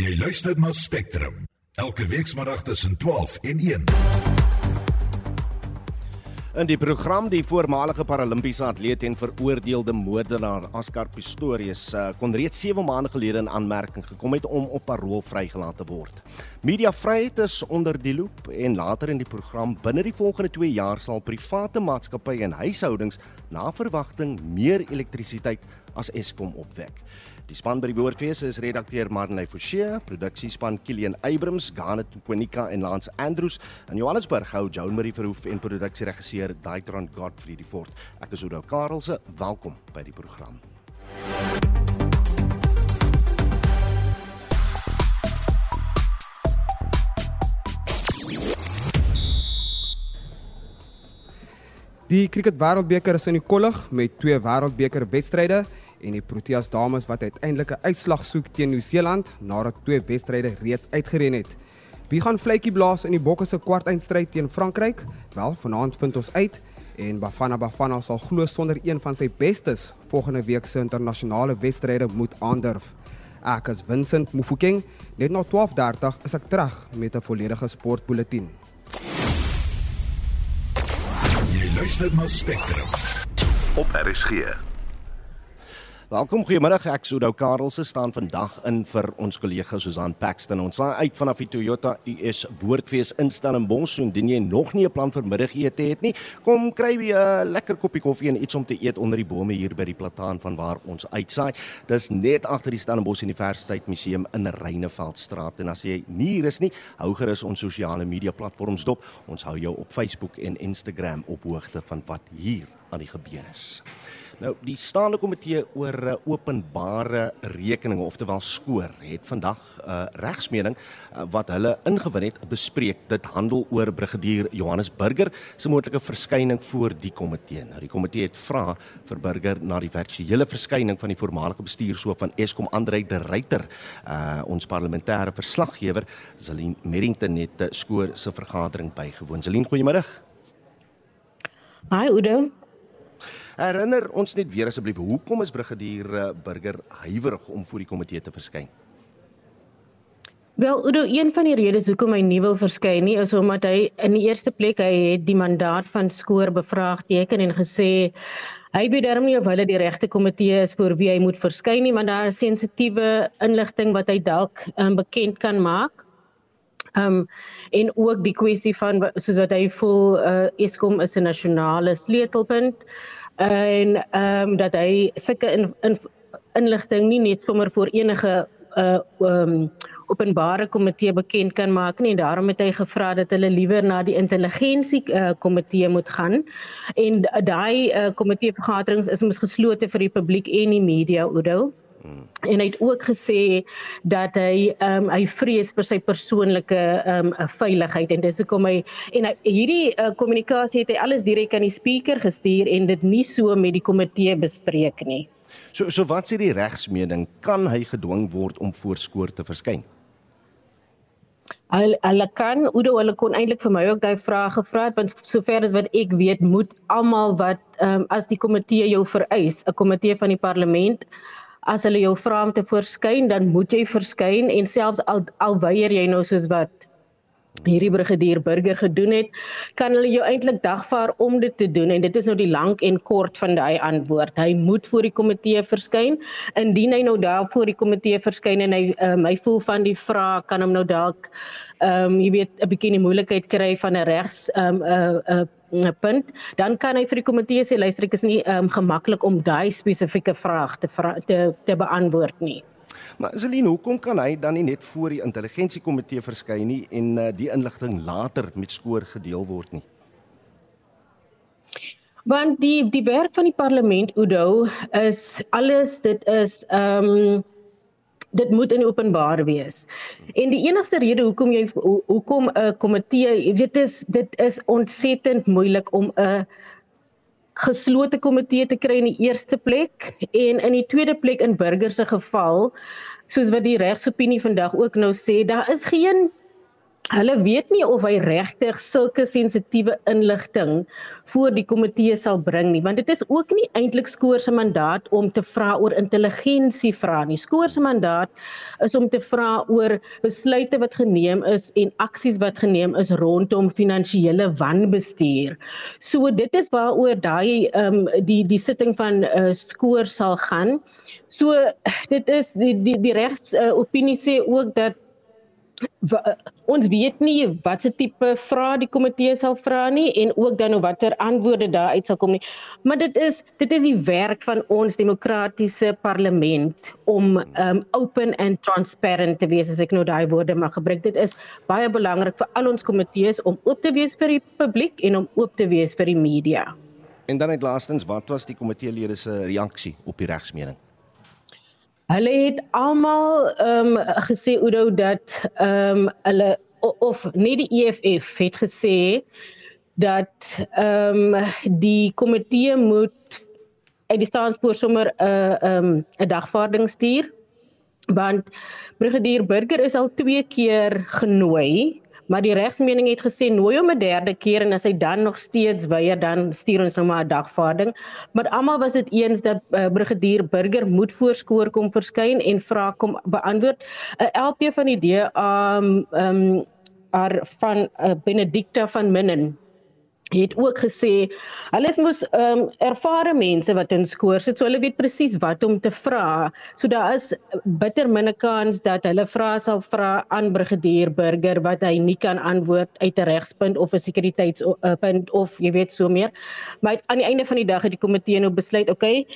Jy luister na Spectrum elke weekmiddag tussen 12 en 1. In die program die voormalige Paralimpiese atleet en veroordeelde moordenaar Askar Pistorius uh, kon reeds 7 maande gelede in aanmerking gekom het om op parol vrygelaat te word. Mediavryheid is onder die loep en later in die program binne die volgende 2 jaar sal private maatskappye en huishoudings na verwagting meer elektrisiteit as Eskom opwek. Die span by die Woordfees is redakteur Marnay Forsie, produksiespan Kilian Abrams, Garnet Quinika en Lance Andrews en Johannesburg hou Joan Marie Verhoef en produksieregisseur Daitron Godfrey die fort. Ek is Oudo Karelse, welkom by die program. Die Cricket Wêreldbeker is in die kollig met twee Wêreldbeker wedstryde en die Proteas dames wat uiteindelik 'n uitslag soek teen Nieu-Seeland nadat twee wedstryde reeds uitgeren het. Wie gaan vletjie blaas in die Bokke se kwartfinalestryd teen Frankryk? Wel, vanaand vind ons uit en Bafana Bafana sal glo sonder een van sy bestes volgende week se internasionale wedstryde moet aandurf. Ek is Vincent Mufokeng, net na 12:30 is ek terug met 'n volledige sportbulletin. Jy luister na Spectrum op RSG. Welkom, goeiemiddag. Ek Sudo Karelse staan vandag in vir ons kollega Susan Paxton. Ons sal uit vanaf die Toyota US Woordfees in Stellenbosch doen. Indien jy nog nie 'n plan vir middagete het nie, kom kry 'n lekker koppie koffie en iets om te eet onder die bome hier by die plataan van waar ons uitsaai. Dis net agter die Stellenbosch Universiteit Museum in Reineveldstraat. En as jy nie hier is nie, hou gerus ons sosiale media platforms dop. Ons hou jou op Facebook en Instagram op hoogte van wat hier aan die gebeur is. Nou die staande komitee oor uh, openbare rekeninge oftewel skoor het vandag 'n uh, regsmening uh, wat hulle ingewin het bespreek. Dit handel oor brigadier Johannes Burger se moontlike verskyning voor die komitee. Nou die komitee het vra vir Burger na die virtuele verskyning van die voormalige bestuurshoof van Eskom Andrei de Ruyter. Uh, ons parlementêre verslaggewer Zelin Merrington het uh, skoor se vergadering bygewoon. Zelin, goeiemôre. Hi Udo. Herinner ons net weer asseblief, hoekom is brigadier eh, Burger huiwerig om voor die komitee te verskyn? Wel, Udo, een van die redes hoekom hy nie wil verskyn nie is omdat hy in die eerste plek hy het die mandaat van skoor bevraagteken en gesê hy weet darm nie of hulle die regte komitee is vir wie hy moet verskyn nie, want daar is sensitiewe inligting wat hy dalk um, bekend kan maak. Um en ook die kwessie van soos wat hy voel uh, Eskom is 'n nasionale sleutelpunt en ehm um, dat hy sulke in, in, inligting nie net sommer vir enige uh um openbare komitee bekend kan maak nie. En daarom het hy gevra dat hulle liewer na die intelligensie uh, komitee moet gaan. En daai uh, komitee vergaderings is mos geslote vir die publiek en die media Oudo. En hy het ook gesê dat hy ehm um, hy vrees vir sy persoonlike ehm um, veiligheid en dis hoekom hy en hy, hierdie uh, kommunikasie het hy alles direk aan die speaker gestuur en dit nie so met die komitee bespreek nie. So so wat sê die regsmening kan hy gedwing word om voorskoor te verskyn? Hulle hulle kan Oudo hulle kon eintlik vir my ook daai vrae gevra het want sover as wat ek weet moet almal wat um, as die komitee jou vereis 'n komitee van die parlement as hulle jou vra om te verskyn, dan moet jy verskyn en selfs al al weier jy nou soos wat hierdie brigadier burger gedoen het, kan hulle jou eintlik dagvaar om dit te doen en dit is nou die lank en kort van daai antwoord. Hy moet voor die komitee verskyn. Indien hy nou daar voor die komitee verskyn en hy um, hy voel van die vraag kan hom nou dalk ehm um, jy weet 'n bietjie die moeilikheid kry van 'n regs ehm um, 'n uh, uh, 'n punt, dan kan hy vir die komitee sê luister ek is nie um, gemaklik om daai spesifieke vraag te vra, te te beantwoord nie. Maar Celine, hoekom kan hy dan nie net voor die intelligensiekomitee verskyn nie en uh, die inligting later met skoor gedeel word nie? Want die die werk van die parlement Udo is alles dit is ehm um, dit moet in openbaar wees. En die enigste rede hoekom jy hoekom 'n komitee, jy weet dis dit is ontsettend moeilik om 'n geslote komitee te kry in die eerste plek en in die tweede plek in burgers se geval soos wat die regsopinie vandag ook nou sê, daar is geen Hulle weet nie of hy regtig sulke sensitiewe inligting voor die komitee sal bring nie, want dit is ook nie eintlik Skoor se mandaat om te vra oor intelligensie vra nie. Skoor se mandaat is om te vra oor besluite wat geneem is en aksies wat geneem is rondom finansiële wanbestuur. So dit is waaroor daai ehm um, die die sitting van uh, Skoor sal gaan. So dit is die die die regs uh, opinie sê ook dat ons weet nie watse tipe vrae die komitee sal vra nie en ook dan hoe watter antwoorde daar uit sal kom nie. Maar dit is dit is die werk van ons demokratiese parlement om um open and transparent te wees as ek nou daai woorde mag gebruik. Dit is baie belangrik vir al ons komitees om oop te wees vir die publiek en om oop te wees vir die media. En dan net laastens, wat was die komiteelede se reaksie op die regsmening? Hulle het almal ehm um, gesê Oudo dat ehm um, hulle of net die EFF het gesê dat ehm um, die komitee moet uit die staatspoor sommer 'n uh, ehm um, 'n dagvaarding stuur. Want brigadier Burger is al twee keer genooi maar die regsmening het gesê nooi hom 'n derde keer en as hy dan nog steeds weier dan stuur ons hom maar 'n dagvaarding. Maar almal was dit eens dat uh, brigadier Burger moet voorskoor kom verskyn en vra kom beantwoord. 'n uh, LP van die DA um um ar van uh, Benedicta van Minnen het ook gesê hulle is mos ehm um, ervare mense wat in skoor sit so hulle weet presies wat om te vra. So daar is bitter minne kans dat hulle vra sal vra aan brigadier burger wat hy nie kan antwoord uit 'n regspunt of 'n sekuriteitspunt of jy weet so meer. Maar aan die einde van die dag het die komitee nou besluit, okay,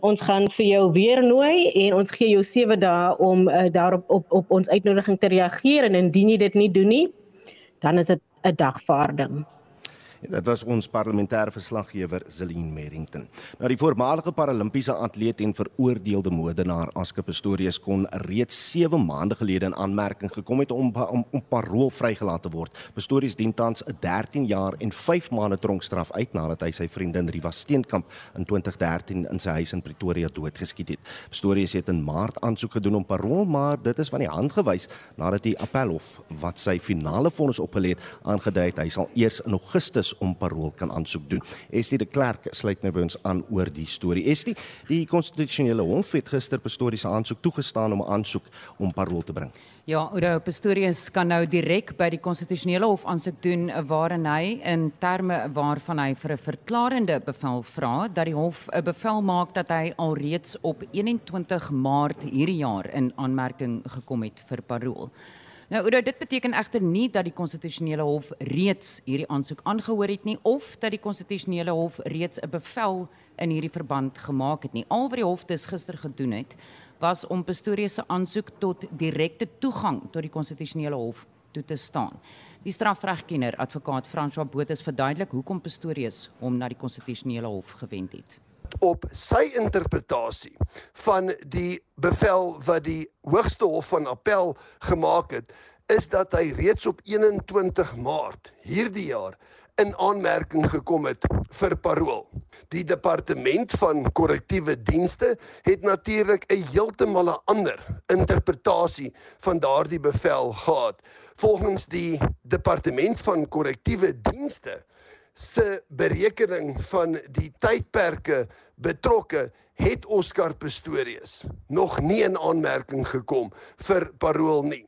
ons gaan vir jou weer nooi en ons gee jou 7 dae om uh, daarop op op ons uitnodiging te reageer en indien jy dit nie doen nie, dan is dit 'n dagvaarding. Dit was ons parlementêre verslaggewer Zelin Merrington. Nou die voormalige paralimpiese atleet en veroordeelde moordenaar Aske Pistorius kon reeds 7 maande gelede in aanmerking gekom het om om, om parol vrygelaat te word. Pistorius dien tans 'n 13 jaar en 5 maande tronkstraf uit nadat hy sy vriendin Riva Steenkamp in 2013 in sy huis in Pretoria doodgeskiet het. Pistorius het in Maart aansoek gedoen om parol, maar dit is van die hand gewys nadat die Appelhof wat sy finale vonnis opgelê het aangedui het hy sal eers in Augustus om parol kan aansoek doen. Estie de Klerk sluit nou by ons aan oor die storie. Estie, die konstitusionele hof het gister Pastorius se aansoek toegestaan om 'n aansoek om parol te bring. Ja, Oudo Pastorius kan nou direk by die konstitusionele hof aansoek doen waarin hy in terme waarvan hy vir 'n verklarende bevel vra dat die hof 'n bevel maak dat hy alreeds op 21 Maart hierdie jaar in aanmerking gekom het vir parol. Nou Oudo, dit beteken egter nie dat die konstitusionele hof reeds hierdie aansoek aangehoor het nie of dat die konstitusionele hof reeds 'n bevel in hierdie verband gemaak het nie. Al wat die hof dus gister gedoen het, was om Pistorius se aansoek tot direkte toegang tot die konstitusionele hof toe te staan. Die strafregkenner advokaat François Botha verduidelik hoekom Pistorius hom na die konstitusionele hof gewend het op sy interpretasie van die bevel wat die Hoogste Hof van Appel gemaak het, is dat hy reeds op 21 Maart hierdie jaar in aanmerking gekom het vir parol. Die departement van korrektiewe dienste het natuurlik 'n heeltemal 'n ander interpretasie van daardie bevel gehad. Volgens die departement van korrektiewe dienste se berekening van die tydperke betrokke het Oscar Pistorius nog nie in aanmerking gekom vir parol nie.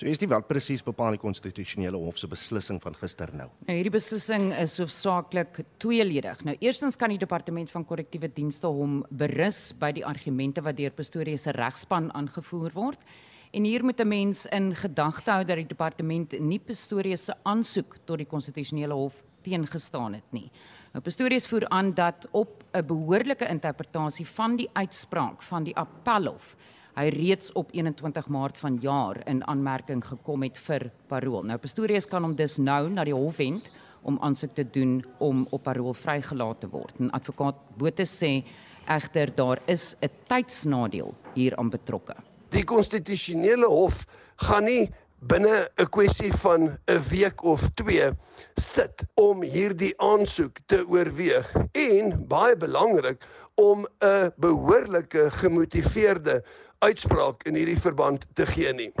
So is dit wel presies bepaal die konstitusionele hof se beslissing van gister nou. Nou hierdie beslissing is hoofsaaklik tweeledig. Nou eerstens kan die departement van korrektiewe dienste hom berus by die argumente wat deur Pistorius se regspan aangevoer word. En hier moet 'n mens in gedagte hou dat die departement nie Pistorius se aansoek tot die konstitusionele hof teengestaan het nie. Nou Pistorius voer aan dat op 'n behoorlike interpretasie van die uitspraak van die appelhof hy reeds op 21 Maart vanjaar in aanmerking gekom het vir parol. Nou Pistorius kan hom dus nou na die hof wend om aansoek te doen om op parol vrygelaat te word. En advokaat Botha sê egter daar is 'n tydsnadeel hieraan betrokke die konstitusionele hof gaan nie binne 'n kwessie van 'n week of 2 sit om hierdie aansoek te oorweeg en baie belangrik om 'n behoorlike gemotiveerde uitspraak in hierdie verband te gee nie.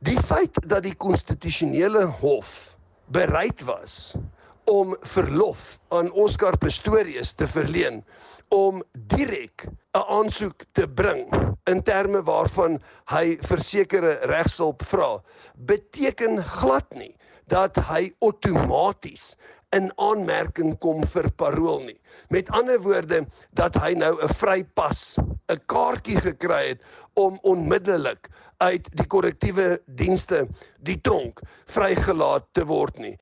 Die feit dat die konstitusionele hof bereid was om verlof aan Oscar Pistorius te verleen om direk 'n aansoek te bring in terme waarvan hy versekerde regshulp vra beteken glad nie dat hy outomaties in aanmerking kom vir parol nie. Met ander woorde dat hy nou 'n vrypas, 'n kaartjie gekry het om onmiddellik uit die korrektiewe dienste die tronk vrygelaat te word nie.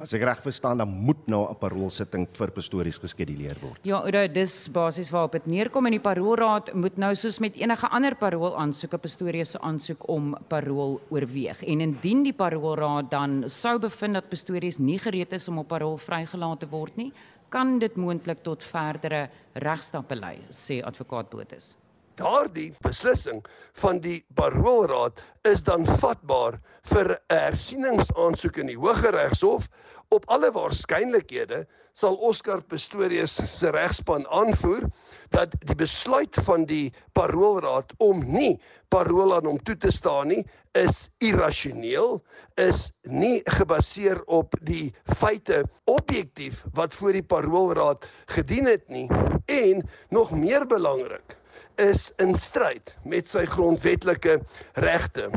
As ek reg verstaan, dan moet nou 'n paroolsitting vir pastories geskeduleer word. Ja, Oudo, dis basies waarop dit neerkom en die paroolraad moet nou soos met enige ander parool aansoek 'n pastories se aansoek om parool oorweeg. En indien die paroolraad dan sou bevind dat pastories nie gereed is om op parool vrygelaat te word nie, kan dit moontlik tot verdere regstappe lei, sê advokaat Botus. Daardie beslissing van die paroolraad is dan vatbaar vir 'n hersieningsaansoek in die Hooggeregshof Op alle waarskynlikhede sal Oscar Pistorius se regspan aanvoer dat die besluit van die paroolraad om nie parool aan hom toe te staan nie is irrasioneel, is nie gebaseer op die feite objektief wat voor die paroolraad gedien het nie. En nog meer belangrik is in stryd met sy grondwetlike regte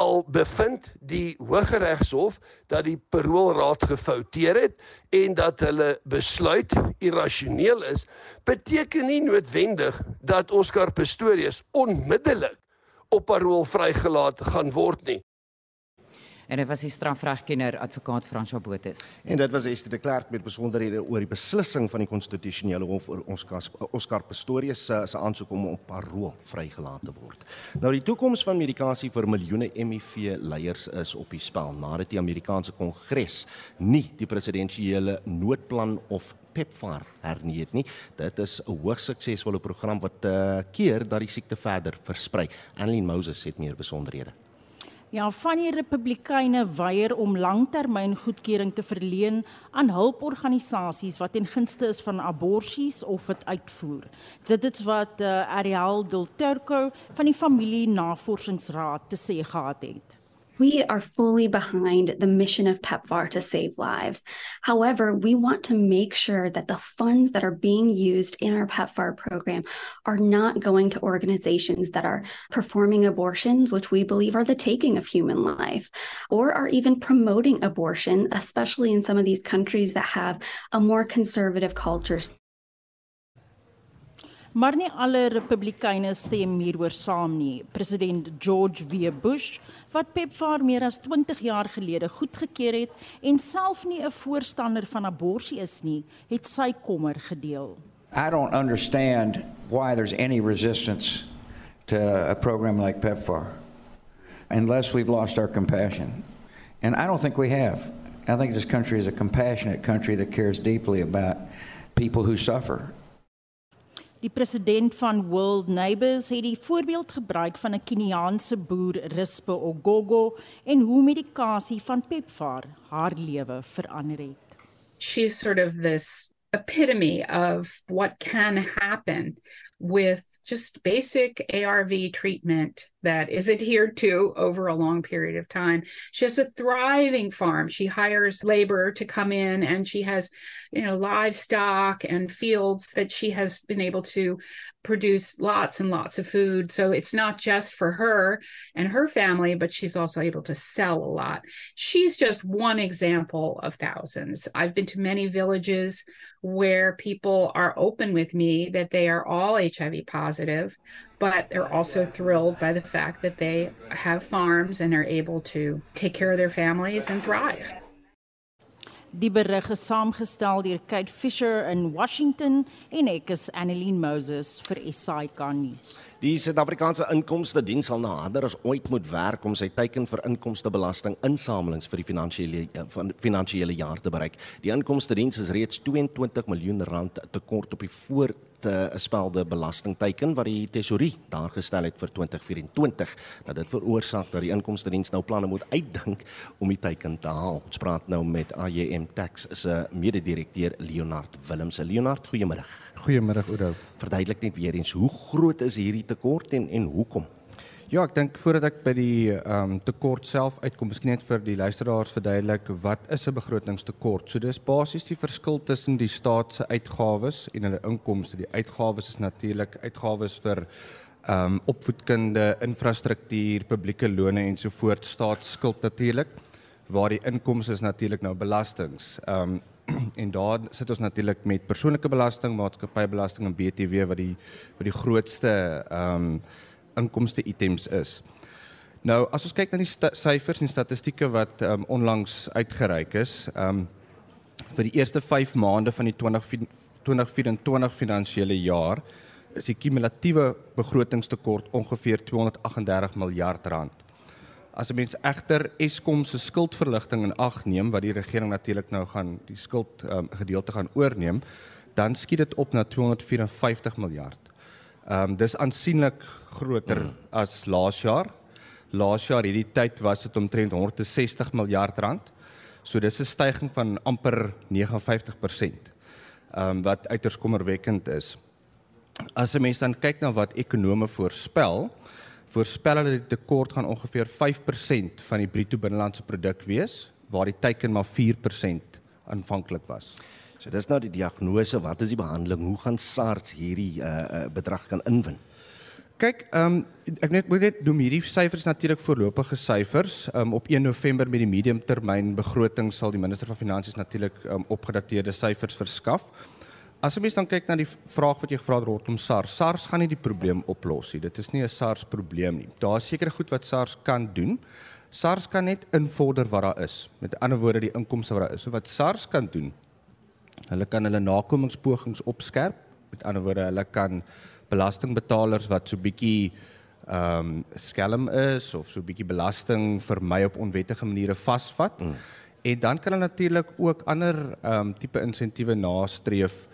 al bevind die Hooggeregshof dat die paroolraad gefouteer het en dat hulle besluit irrasioneel is, beteken nie noodwendig dat Oscar Pistorius onmiddellik op parool vrygelaat gaan word nie en dit was die strafregkenner advokaat François Botus. En dit was Esther de Klerk met besonderhede oor die beslissing van die konstitusionele hof oor Oscar Oscar Pistorius se se aansoek om op parol vrygelaat te word. Nou die toekoms van medikasie vir miljoene HIV leiers is op die spel nadat die Amerikaanse Kongres nie die presidensiële noodplan of PEPFAR hernie het nie. Dit is 'n hoogs suksesvolle program wat uh, keer dat die siekte verder versprei. Annelien Moses het meer besonderhede. Ja, van die Republikeine weier om langtermyn goedkeuring te verleen aan hulporganisasies wat ten gunste is van aborsies of dit uitvoer. Dit is wat uh, Ariel Del Turco van die Familie Navorsingsraad te sê gehad het. We are fully behind the mission of PEPFAR to save lives. However, we want to make sure that the funds that are being used in our PEPFAR program are not going to organizations that are performing abortions, which we believe are the taking of human life, or are even promoting abortion, especially in some of these countries that have a more conservative culture. Maar nie alle Republikeine stem hieroor saam nie. President George W. Bush, wat PEPFAR meer as 20 jaar gelede goedgekeur het en self nie 'n voorstander van abortus is nie, het sy kommer gedeel. I don't understand why there's any resistance to a program like PEPFAR unless we've lost our compassion. And I don't think we have. I think this country is a compassionate country that cares deeply about people who suffer Die president van World Neighbours het die voorbeeld gebruik van 'n Keniaanse boer, Rispe Ogogo, en hoe medikasie van PEPFAR haar lewe verander het. She's sort of this epitome of what can happen with just basic ARV treatment that is adhered to over a long period of time. She has a thriving farm. She hires labor to come in and she has, you know, livestock and fields that she has been able to produce lots and lots of food. So it's not just for her and her family, but she's also able to sell a lot. She's just one example of thousands. I've been to many villages where people are open with me that they are all HIV positive, but they're also thrilled by the fact that they have farms and are able to take care of their families and thrive. Die berig is saamgestel deur Kate Fisher in Washington en ek is Annelien Moses vir SAK nuus. Die Suid-Afrikaanse Inkomste Diens sal nader as ooit moet werk om sy teiken vir inkomstebelasting insamelings vir die finansiële eh, van finansiële jaar te bereik. Die Inkomste Diens is reeds 22 miljoen rand tekort op die voor te spelde belastingteiken wat die tesorie daar gestel het vir 2024. Nou dit veroorsaak dat die inkomste diens nou planne moet uitdink om die teiken te haal. Ons praat nou met AJM Tax se mede-direkteur Leonard Willemse. Leonard, goeiemôre. Goeiemôre Oudo. Verduidelik net weer eens hoe groot is hierdie tekort en en hoekom? Ja, ek dink voordat ek by die ehm um, tekort self uitkom, miskien net vir die luisteraars verduidelik wat is 'n begrotingstekort. So dis basies die verskil tussen die staat se uitgawes en hulle inkomste. Die uitgawes is natuurlik uitgawes vir ehm um, opvoedkunde, infrastruktuur, publieke lone en so voort, staatsskuld natuurlik, waar die inkomste is natuurlik nou belastings. Ehm um, en daar sit ons natuurlik met persoonlike belasting, maatskappybelasting en BTW wat die wat die grootste ehm um, inkomste items is. Nou as ons kyk na die syfers en statistieke wat um, onlangs uitgereik is, um vir die eerste 5 maande van die 20 2024 finansiële jaar is die kumulatiewe begrotingstekort ongeveer 238 miljard rand. As 'n mens egter Eskom se skuldverligting in ag neem wat die regering natuurlik nou gaan die skuld um, gedeelte gaan oorneem, dan skiet dit op na 254 miljard. Ehm um, dis aansienlik groter mm. as laas jaar. Laas jaar hierdie tyd was dit omtrent 160 miljard rand. So dis 'n stygings van amper 59%. Ehm um, wat uiters kommerwekkend is. As 'n mens dan kyk na wat ekonome voorspel, voorspel hulle die tekort gaan ongeveer 5% van die bruto binnelandse produk wees, waar die teiken maar 4% aanvanklik was. So dis nou die diagnose, wat is die behandeling? Hoe gaan SARS hierdie uh, bedrag kan inwin? Kyk, ehm um, ek net moet net noem hierdie syfers natuurlik voorlopige syfers. Ehm um, op 1 November met die mediumtermyn begroting sal die minister van finansies natuurlik um, opgedateerde syfers verskaf. As jy mens dan kyk na die vraag wat jy gevra het rondom SARS, SARS gaan nie die probleem oplos nie. Dit is nie 'n SARS probleem nie. Daar is sekere goed wat SARS kan doen. SARS kan net invorder wat daar is. Met ander woorde, die inkomste wat daar is. So wat SARS kan doen Hulle kan hulle nakomingspogings opskerp. Met ander woorde, hulle kan belastingbetalers wat so bietjie ehm um, skelm is of so bietjie belasting vermy op onwettige maniere vasvat. Mm. En dan kan hulle natuurlik ook ander ehm um, tipe insentiewe nastreef.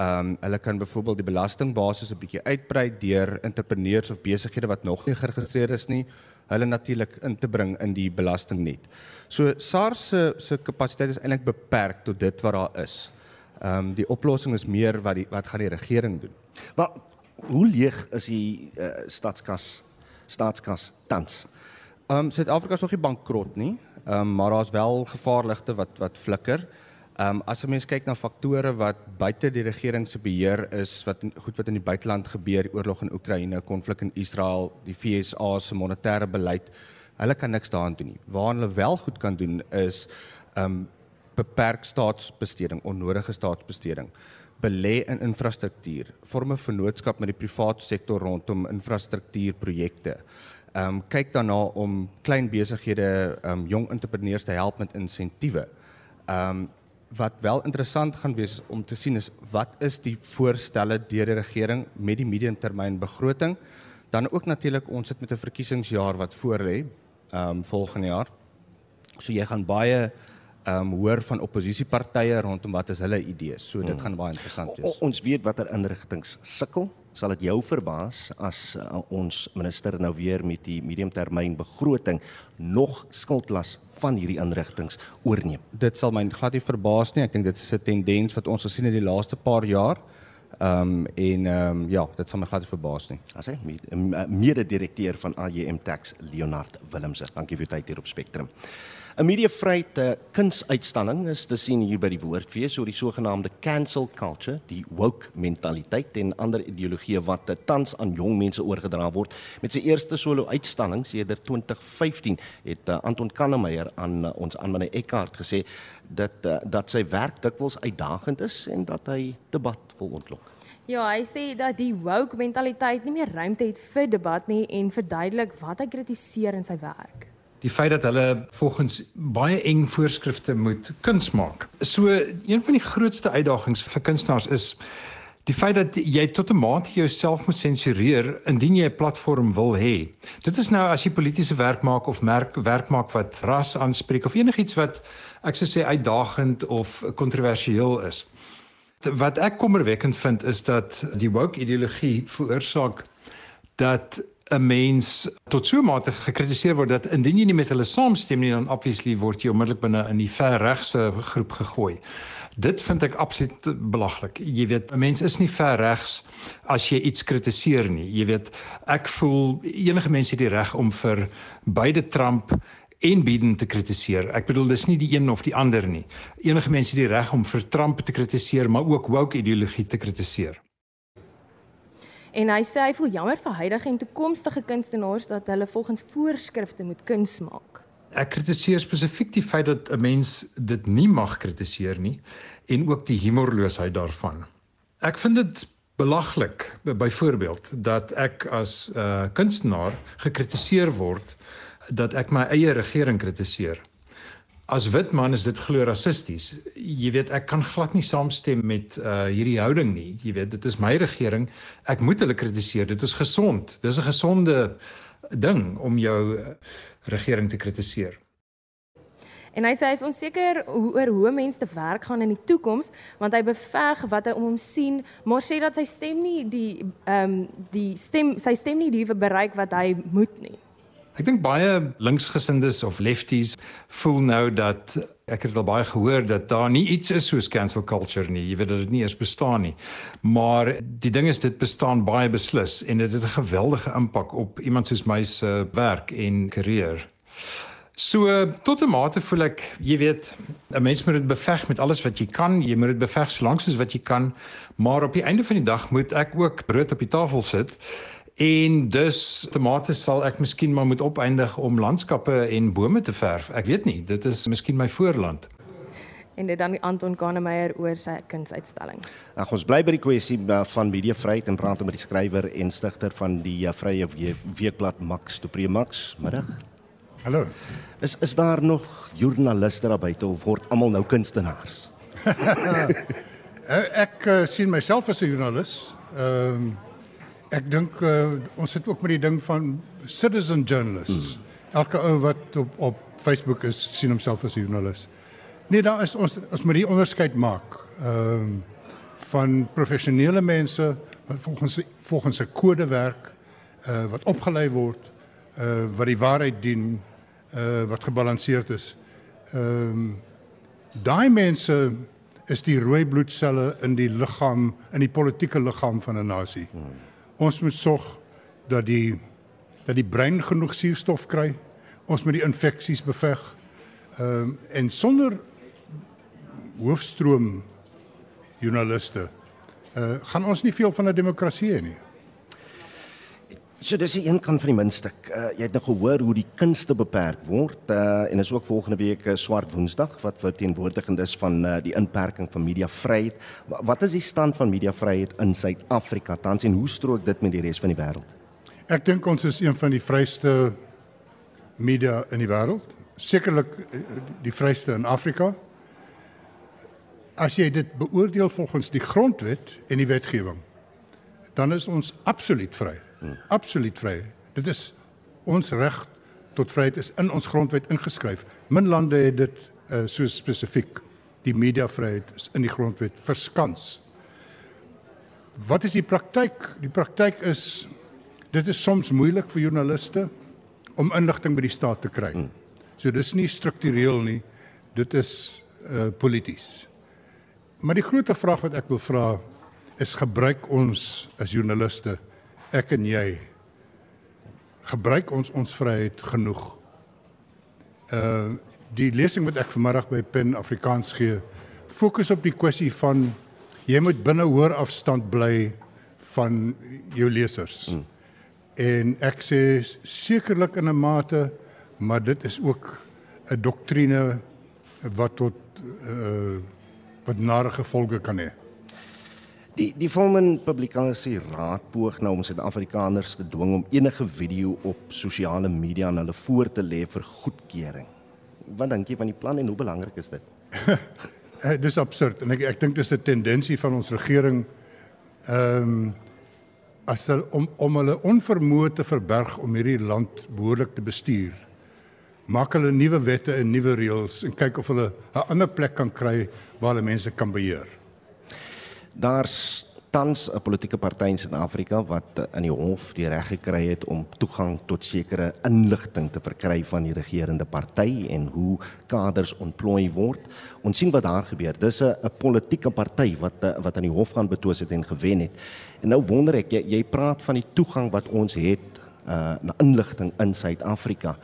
Ehm um, hulle kan byvoorbeeld die belastingbasis 'n bietjie uitbrei deur entrepreneurs of besighede wat nog nie geregistreer is nie, hulle natuurlik in te bring in die belastingnet. So SARS se se kapasiteit is eintlik beperk tot dit wat daar is. Ehm um, die oplossing is meer wat die wat gaan die regering doen. Maar hoe leeg is die uh, staatskas staatskas tans? Ehm um, Suid-Afrika is nog nie bankrot nie. Ehm um, maar daar's wel gevaarligte wat wat flikker. Ehm um, as 'n mens kyk na faktore wat buite die regering se beheer is, wat goed wat in die buiteland gebeur, die oorlog in Oekraïne, konflik in Israel, die FSA se monetêre beleid, hulle kan niks daaraan doen nie. Waar hulle wel goed kan doen is ehm um, beperk staatsbesteding, onnodige staatsbesteding. Belê in infrastruktuur, vorme vennootskap met die private sektor rondom infrastruktuurprojekte. Ehm um, kyk daarna om klein besighede, ehm um, jong entrepreneurs te help met insentiewe. Ehm um, wat wel interessant gaan wees om te sien is wat is die voorstelle deur die regering met die mediumtermyn begroting dan ook natuurlik ons sit met 'n verkiesingsjaar wat voor lê ehm um, volgende jaar. So jy gaan baie ehm um, hoor van oppositiepartye rondom wat is hulle idees. So dit hmm. gaan baie interessant wees. O, ons weet watter inrigtinge sukkel. Sal dit jou verbaas as uh, ons minister nou weer met die mediumtermyn begroting nog skuldlas van hierdie inrigtinge oorneem? Dit sal my glad nie verbaas nie. Ek dink dit is 'n tendens wat ons gesien het die laaste paar jaar. Ehm um, en ehm um, ja, dit sal my glad nie verbaas nie. As hy mede-direkteur van AJM Tax Leonard Willemse. Dankie vir u tyd hier op Spectrum. 'n Mediavryheid uh, kunsuitstalling is te sien hier by die Woordfees oor die sogenaamde cancel culture, die woke mentaliteit en ander ideologieë wat uh, tans aan jong mense oorgedra word. Met sy eerste solo uitstalling sedert 2015 het uh, Anton Kannemeyer aan uh, ons aan meneer Eckhart gesê dat uh, dat sy werk dikwels uitdagend is en dat hy debat wil ontlok. Ja, hy sê dat die woke mentaliteit nie meer ruimte het vir debat nie en verduidelik wat hy kritiseer in sy werk die feit dat hulle volgens baie eng voorskrifte moet kuns maak. So een van die grootste uitdagings vir kunstenaars is die feit dat jy tot 'n mate jouself moet sensureer indien jy 'n platform wil hê. Dit is nou as jy politieke werk maak of merk werk maak wat ras aanspreek of enigiets wat ek sou sê uitdagend of kontroversieel is. Wat ek kommerwekkend vind is dat die woke ideologie veroorsaak dat 'n mens tot so mate gekritiseer word dat indien jy nie met hulle saamstem nie dan obviously word jy onmiddellik binne in die ver regse groep gegooi. Dit vind ek absoluut belaglik. Jy weet, 'n mens is nie ver regs as jy iets kritiseer nie. Jy weet, ek voel enige mens het die reg om vir beide Trump en Biden te kritiseer. Ek bedoel dis nie die een of die ander nie. Enige mens het die reg om vir Trump te kritiseer, maar ook woke ideologie te kritiseer. En hy sê hy voel jammer vir huidige en toekomstige kunstenaars dat hulle volgens voorskrifte moet kuns maak. Ek kritiseer spesifiek die feit dat 'n mens dit nie mag kritiseer nie en ook die humorloosheid daarvan. Ek vind dit belaglik byvoorbeeld dat ek as 'n uh, kunstenaar gekritiseer word dat ek my eie regering kritiseer. As wit man is dit glo rassisties. Jy weet ek kan glad nie saamstem met uh hierdie houding nie. Jy weet dit is my regering. Ek moet hulle kritiseer. Dit is gesond. Dis 'n gesonde ding om jou uh, regering te kritiseer. En hy sê hy is onseker oor hoe mense te werk gaan in die toekoms want hy beveg wat hy om hom sien, maar sê dat sy stem nie die ehm um, die stem sy stem nie die bereik wat hy moet nie. Ek dink baie linksgesindes of lefties voel nou dat ek het al baie gehoor dat daar nie iets is soos cancel culture nie. Jy weet dat dit nie eens bestaan nie. Maar die ding is dit bestaan baie beslis en dit het 'n geweldige impak op iemand soos my se werk en karier. So tot 'n mate voel ek, jy weet, 'n mens moet dit beveg met alles wat jy kan. Jy moet dit beveg so lank soos wat jy kan, maar op die einde van die dag moet ek ook brood op die tafel sit En dus tomate sal ek miskien maar moet opeindig om landskappe en bome te verf. Ek weet nie, dit is miskien my voorland. En dit dan Anton Kahnemeyer oor sy kunsuitstalling. Ag ons bly by die kwessie uh, van mediavryheid en praat met die skrywer en stigter van die uh, Vrye Weekblad Max Dupree Max. Middag. Hallo. Is is daar nog joernaliste daar buite of word almal nou kunstenaars? Eh, ek uh, sien myself as 'n joernalis. Ehm um, Ek dink uh, ons sit ook met die ding van citizen journalists. Hmm. Elke ou wat op op Facebook is, sien homself as 'n joernalis. Nee, daar is ons ons moet die onderskeid maak. Ehm uh, van professionele mense wat volgens volgens 'n kode werk, uh wat opgelei word, uh wat die waarheid dien, uh wat gebalanseerd is. Ehm um, daai mense is die rooi bloedselle in die liggaam in die politieke liggaam van 'n nasie. Hmm. Ons moet sorg dat die dat die brein genoeg suurstof kry. Ons moet die infeksies beveg. Ehm um, en sonder hoofstroom joernaliste uh gaan ons nie veel van 'n demokrasie hê nie. So dis die een kant van die muntstuk. Uh, jy het nou gehoor hoe die kunste beperk word uh, en is ook volgende week uh, swart woensdag wat wat teenwoordigend is van uh, die inperking van mediavryheid. Wat is die stand van mediavryheid in Suid-Afrika tans en hoe strook dit met die res van die wêreld? Ek dink ons is een van die vryste media in die wêreld. Sekerlik die vryste in Afrika. As jy dit beoordeel volgens die grondwet en die wetgewing, dan is ons absoluut vry. Hmm. Absoluut vry. Dit is ons reg tot vryheid is in ons grondwet ingeskryf. Min lande het dit uh, so spesifiek. Die mediavryheid is in die grondwet verskans. Wat is die praktyk? Die praktyk is dit is soms moeilik vir joernaliste om inligting by die staat te kry. Hmm. So dis nie struktureel nie. Dit is uh polities. Maar die groot vraag wat ek wil vra is gebruik ons as joernaliste ek en jy gebruik ons ons vryheid genoeg. Uh die lesing wat ek vanmiddag by Pen Afrikaans gee, fokus op die kwessie van jy moet binne hoër afstand bly van jou lesers. Hmm. En ek sê sekerlik in 'n mate, maar dit is ook 'n doktrine wat tot uh wat nare gevolge kan hê. Die die Volmen Publikasie Raad poog nou om Suid-Afrikaners te dwing om enige video op sosiale media aan hulle voor te lê vir goedkeuring. Wat dink jy van die plan en hoe belangrik is dit? Eh, dis absurd en ek ek dink dis 'n tendensie van ons regering ehm um, as hulle om om hulle onvermoë te verberg om hierdie land behoorlik te bestuur. Maak hulle nuwe wette en nuwe reëls en kyk of hulle 'n ander plek kan kry waar hulle mense kan beheer daar's tans 'n politieke party in Suid-Afrika wat uh, in die hof die reg gekry het om toegang tot sekere inligting te verkry van die regerende party en hoe kaders ontplooi word. Ons sien wat daar gebeur. Dis 'n politieke party wat uh, wat aan die hof gaan betwis het en gewen het. En nou wonder ek jy, jy praat van die toegang wat ons het uh, na inligting in Suid-Afrika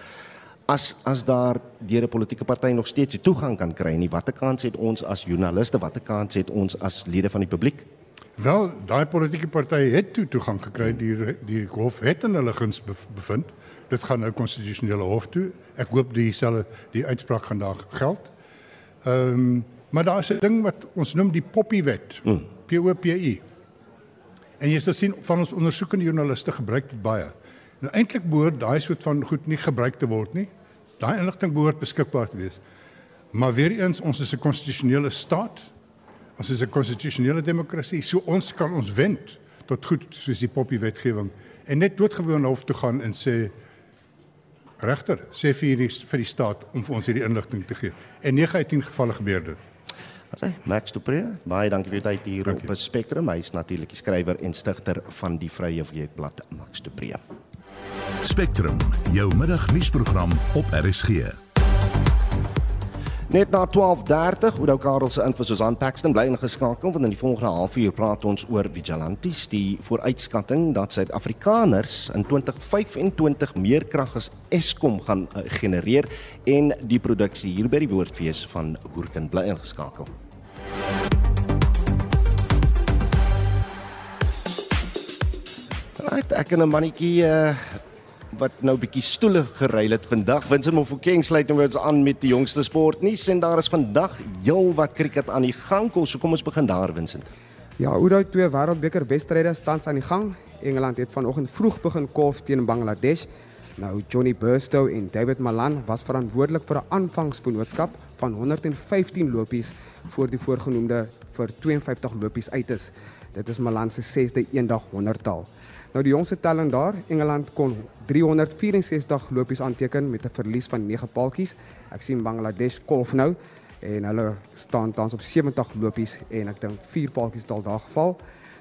as as daar deur 'n politieke party nog steeds die toegang kan kry nie watter kans het ons as joernaliste watter kans het ons as lede van die publiek? Wel daai politieke party het toe toegang gekry die die hof het in hulle guns bevind. Dit gaan nou konstitusionele hof toe. Ek hoop dieselfde die uitspraak gaan daar geld. Ehm um, maar daar is 'n ding wat ons noem die poppy wet mm. P O P I. En jy sal sien van ons ondersoekende joernaliste gebruik dit baie. Nou eintlik behoort daai soort van goed nie gebruik te word nie. Daai inligting behoort beskikbaar te wees. Maar weer eens, ons is 'n konstitusionele staat. Ons is 'n konstitusionele demokrasie. So ons kan ons wend tot goed soos die poppy wetgewing en net doodgewoon hof toe gaan en sê regter, sê vir die vir die staat om vir ons hierdie inligting te gee. En 9 uit 10 gevalle gebeur dit. Wat sê Max du Pre? Baie dankie vir u tyd hier dankie. op Spectrum. Hy is natuurlik die skrywer en stigter van die Vrye Weekblad Max du Pre. Spectrum, jou middagnuusprogram op RSG. Net na 12:30, Oudo Karel se info soos aan Paxton bly ingeskakel want in die volgende halfuur praat ons oor vigilantes, die vooruitskatting dat Suid-Afrikaners in 2025 meer krag as Eskom gaan uh, genereer en die produksie hier by die Woordfees van Hoerken bly ingeskakel. Right, ek en 'n mannetjie uh, wat nou bietjie stoele geruil het vandag. Vincent Mofokeng sluit nou ons aan met die jongste sportnuus en daar is vandag heel wat cricket aan die gang. Kom, so kom ons begin daar, Vincent. Ja, Oudou twee wêreldbeker wedstryde staan aan die gang. Engeland het vanoggend vroeg begin kolf teen Bangladesh. Nou Johnny Burstow en David Malan was verantwoordelik vir 'n aanvangsboodskap van 115 lopies voor die voorgenoemde vir 52 lopies uit is. Dit is Malan se 6de eendag 100-tal. Nou die jongste telling daar, Engeland kon 364 lopies aanteken met 'n verlies van 9 paaltjies. Ek sien Bangladesh kolf nou en hulle staan tans op 70 lopies en ek dink 4 paaltjies het al daar geval.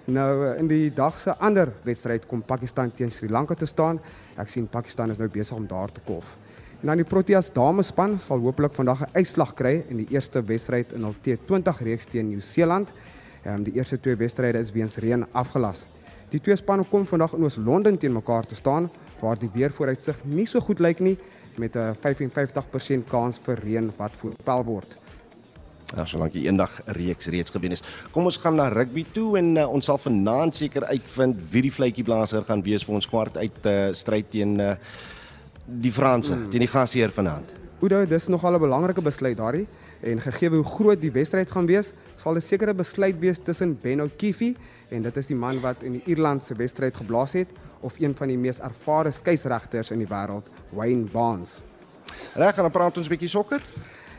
Nou in die dag se ander wedstryd kom Pakistan teen Sri Lanka te staan. Ek sien Pakistan is nou besig om daar te kolf. En dan die Proteas damespan sal hopelik vandag 'n uitslag kry in die eerste wedstryd in hul T20 reeks teen Nieu-Seeland. Ehm die eerste twee wedstryde is weens reën afgelas. Die twee spanne kom vandag in Oos-London teen mekaar te staan waar die weervooruitsig nie so goed lyk nie met 'n 55% kans vir reën wat voorspel word. Ja, solank die eendag reeks reeds gewen is. Kom ons gaan na rugby toe en uh, ons sal vanaand seker uitvind wie die vletjieblaser gaan wees vir ons kwart uit uh, stryd teen uh, die Franse, mm. teen die gasheer vanaand. Oudo, dis nogal 'n belangrike besluit daardie en gegee hoe groot die wedstryd gaan wees, sal dit seker 'n besluit wees tussen Ben O'Keefe en dit is die man wat in die Ierlandse wedstryd geblaas het of een van die mees ervare skeieregters in die wêreld, Wayne Barnes. Reg, dan praat ons 'n bietjie sokker.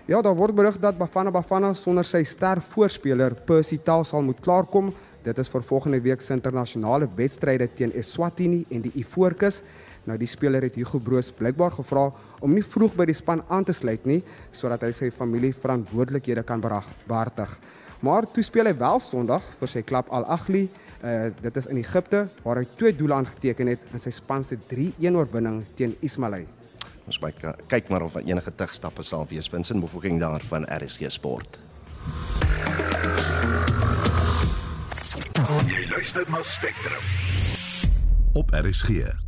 Ja, daar word berig dat Bafana Bafana sonder sy ster voorspeler Percy Tau sal moet klaarkom. Dit is vir volgende week se internasionale wedstryde teen Eswatini en die Ivoorkus. Nou die speler het Hugo Broos blykbaar gevra om nie vroeg by die span aan te sluit nie sodat hy sy familie verantwoordelikhede kan behartig. Maar toe speel hy wel Sondag vir sy klub Al Ahly. Uh dit is in Egipte waar hy twee doele aangeteken het in sy span se 3-1 oorwinning teen Ismaili. Ons kyk kyk maar of enige terugstappe sal wees Vincent Mofokeng daar van RSG Sport. Jy luister na Spectrum op RSG.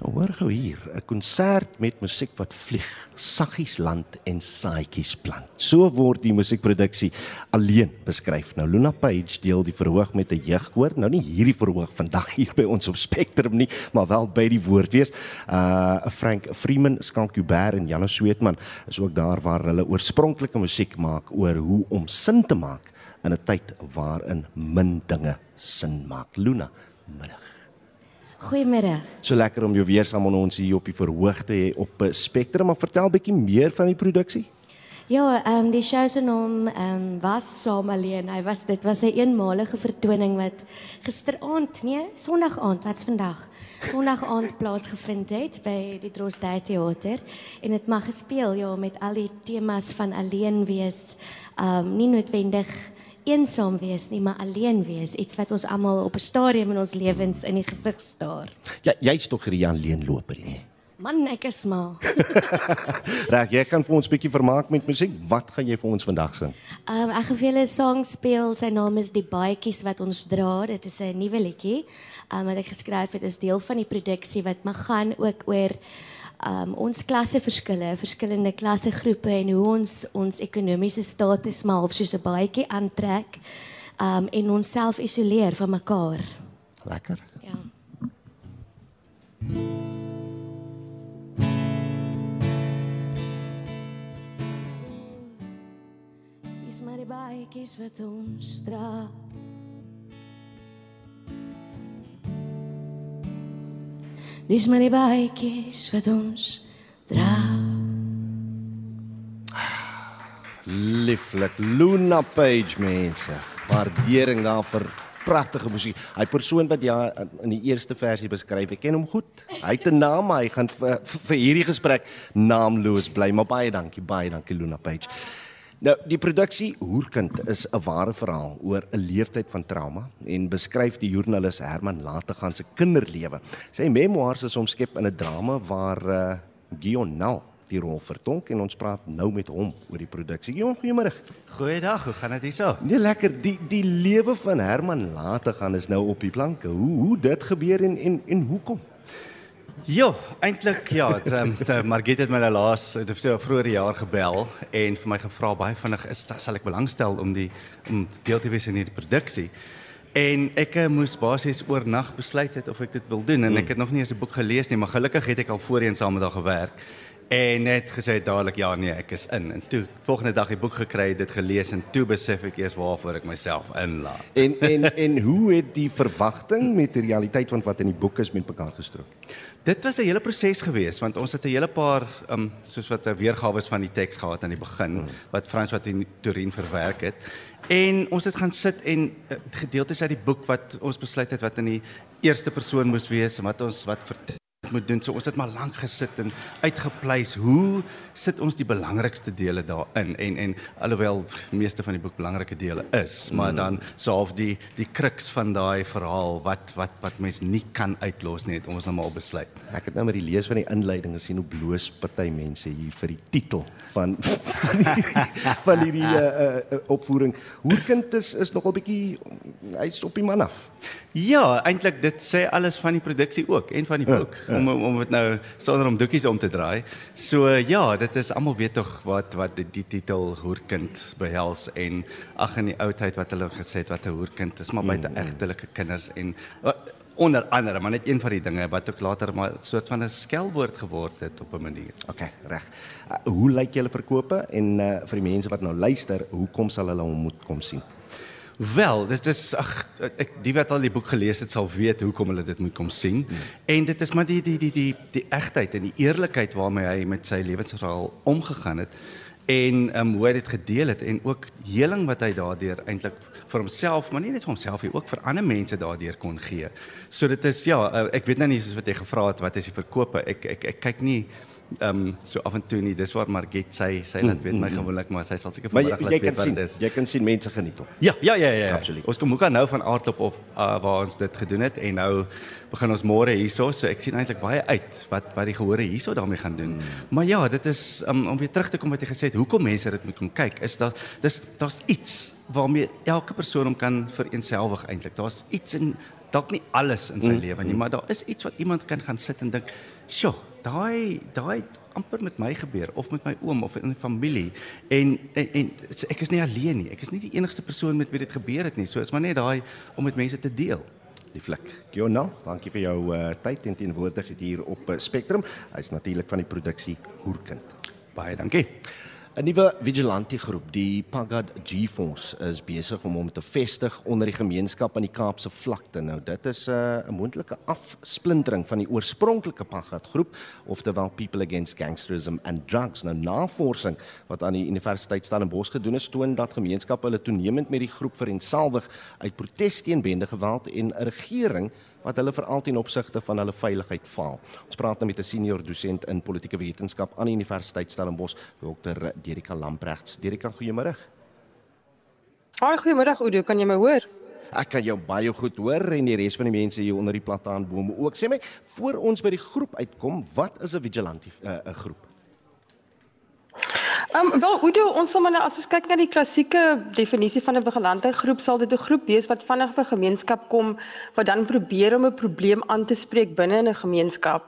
Nou hoor gou hier, 'n konsert met musiek wat vlieg, saggies land en saaitjies plant. So word die musiekproduksie alleen beskryf. Nou Luna Page deel die verhoog met 'n jeugkoor. Nou nie hierdie verhoog vandag hier by ons op Spectrum nie, maar wel by die Woordfees. Uh Frank Freeman, Skank Kuber en Janus Sweetman is ook daar waar hulle oorspronklike musiek maak oor hoe om sin te maak in 'n tyd waarin min dinge sin maak. Luna, middag. Goeiemôre. So lekker om jou weer saam met ons hier op die verhoog te hê op eh, Spectrum, maar vertel bietjie meer van die produksie. Ja, ehm um, die show se naam ehm um, was Saam alleen. Hy was dit was 'n een eenmalige vertoning wat gisteraand, nee, Sondag aand, wat's vandag? Sondag aand plaasgevind het by die Drostdijk Theater en dit mag gespeel ja met al die temas van alleen wees. Ehm um, nie noodwendig eensaam wees nie, maar alleen wees, iets wat ons almal op 'n stadium in ons lewens in die gesig staar. Ja, jy's tog hierdie alleenloper nie. Man, ek is maar. Reg, jy gaan vir ons 'n bietjie vermaak met musiek. Wat gaan jy vir ons vandag sing? Ehm um, ek gaan vir julle 'n sang speel. Sy naam is Die Baadjies wat ons dra. Dit is 'n nuwe liedjie. Ehm um, wat ek geskryf het is deel van die produksie wat mag gaan ook oor um ons klasseverskille, verskillende klassegroepe en hoe ons ons ekonomiese status maar of soos 'n baadjie aantrek um en onsself isoleer van mekaar. Lekker. Ja. Dis maar die baadjies wat ons dra. Dis maar die baadjies wat ons dra. Lieflik Luna Page mense. Waardering daar vir pragtige musiek. Hy persoon wat ja in die eerste versie beskryf, ek ken hom goed. Hy het 'n naam, hy gaan vir, vir hierdie gesprek naamloos bly, maar baie dankie, baie dankie Luna Page. Nou, die produksie Hoerkind is 'n ware verhaal oor 'n leeftyd van trauma en beskryf die joernalis Herman Lategan se kinderlewe. Sy memoirs is omskep in 'n drama waar uh, Gion Nel die rol vertolk en ons praat nou met hom oor die produksie. Gion, goeiemôre. Goeiedag, hoe gaan dit hierso? Nee, lekker. Die die lewe van Herman Lategan is nou op die planke. Hoe hoe dit gebeur en en en hoekom? Ja, eintlik ja, um, het, Margit het my nou laas het so vroeër jaar gebel en vir my gevra baie vinnig is sal ek belangstel om die om deel te wees in hierdie produksie. En ek uh, moes basies oornag besluit het of ek dit wil doen en ek het nog nie eens 'n boek gelees nie, maar gelukkig het ek al voorheen saam met haar gewerk en net gesê dadelik ja nee, ek is in. En toe volgende dag die boek gekry, dit gelees en toe besef ek eers waarvoor ek myself inlaat. En en en hoe het die verwagting met die realiteit van wat in die boek is met mekaar gestrook? Dit was 'n hele proses gewees want ons het 'n hele paar um soos wat 'n weergawe van die teks gehad aan die begin hmm. wat Frans wat in Turin verwerk het. En ons het gaan sit en uh, gedeeltes uit die boek wat ons besluit het wat in die eerste persoon moes wees en wat ons wat vertel moet doen. So ons het maar lank gesit en uitgepleis hoe sit ons die belangrikste dele daarin en en alhoewel meeste van die boek belangrike dele is, maar dan soof die die kruks van daai verhaal wat wat wat mens nie kan uitlos nie, het ons nou maar besluit. Ek het nou met die lees van die inleiding gesien hoe bloos party mense hier vir die titel van van hierdie van hierdie uh, uh, opvoering. Hoerkind is is nogal bietjie hy's op die man af. Ja, eintlik dit sê alles van die produksie ook en van die boek ja, ja. om om dit nou sonder om doekies om te draai. So ja, dit is almal weet tog wat wat die, die titel hoerkind behels en ag in die oudheid wat hulle gesê het wat 'n hoerkind is, maar buite mm. egtelike kinders en onder andere, maar net een van die dinge wat ook later maar soort van 'n skelwoord geword het op 'n manier. OK, reg. Uh, hoe lyk julle verkope en uh, vir die mense wat nou luister, hoekom sal hulle hom moet kom sien? Wel, dit is ag ek die wat al die boek gelees het sal weet hoekom hulle dit moet kom sien. Hmm. En dit is maar die die die die die egtheid en die eerlikheid waarmee hy met sy lewensverhaal omgegaan het en um, hoe hy dit gedeel het en ook heling wat hy daardeur eintlik vir homself, maar nie net vir homself nie, ook vir ander mense daardeur kon gee. So dit is ja, uh, ek weet nou nie soos wat jy gevra het wat is die verkope. Ek ek ek kyk nie ehm um, so af en toe nie. Dis waar Margit sy sy laat weet my mm, mm, mm. gewoonlik, maar sy sal seker vanmiddag laat weet wat dit is. Jy kan sien mense geniet hom. Ja, ja, ja, ja. Absoluut. Ons kom ook nou van aardklop of uh, waar ons dit gedoen het en nou begin ons môre hierso, so ek sien eintlik baie uit wat wat die gehore hierso daarmee gaan doen. Mm. Maar ja, dit is um, om weer terug te kom wat jy gesê het, hoekom mense dit moet kom kyk, is dat dis daar's iets waarmee elke persoon hom kan vereenselwig eintlik. Daar's iets in dalk nie alles in sy mm. lewe nie, maar daar is iets wat iemand kan gaan sit en dink, "Sjoe, daai daai amper met my gebeur of met my oom of in die familie en, en en ek is nie alleen nie. Ek is nie die enigste persoon met wie dit gebeur het nie. So is maar net daai om met mense te deel. Die flik. Giona, dankie vir jou uh, tyd en teenwoordigheid hier op uh, Spectrum. Hy's natuurlik van die produksie Hoerkind. Baie dankie. 'n Nuwe vigilante groep, die Pagad G-Force, is besig om hom te vestig onder die gemeenskap aan die Kaapse vlakte. Nou, dit is uh, 'n moontlike afsplintering van die oorspronklike Pagad groep, oftewel People Against Gangsterism and Drugs. Nou, navorsing wat aan die Universiteit Stellenbosch gedoen is, toon dat gemeenskappe hulle toenemend met die groep verensalwig uit protes teen bende geweld en 'n regering wat hulle veral ten opsigte van hulle veiligheid faal. Ons praat nou met 'n senior dosent in politieke wetenskap aan die Universiteit Stellenbosch, Dr. Derika Lamprechts. Derika, goeiemôre. Haai, goeiemiddag Oudo, kan jy my hoor? Ek kan jou baie goed hoor en die res van die mense hier onder die plataanbome ook. Sê my, voor ons by die groep uitkom, wat is 'n vigilante 'n uh, groep? Ehm um, wel Oudo, ons sal maar nou as ons kyk na die klassieke definisie van 'n vigilante groep, sal dit 'n groep wees wat vinnig vir gemeenskap kom wat dan probeer om 'n probleem aan te spreek binne in 'n gemeenskap.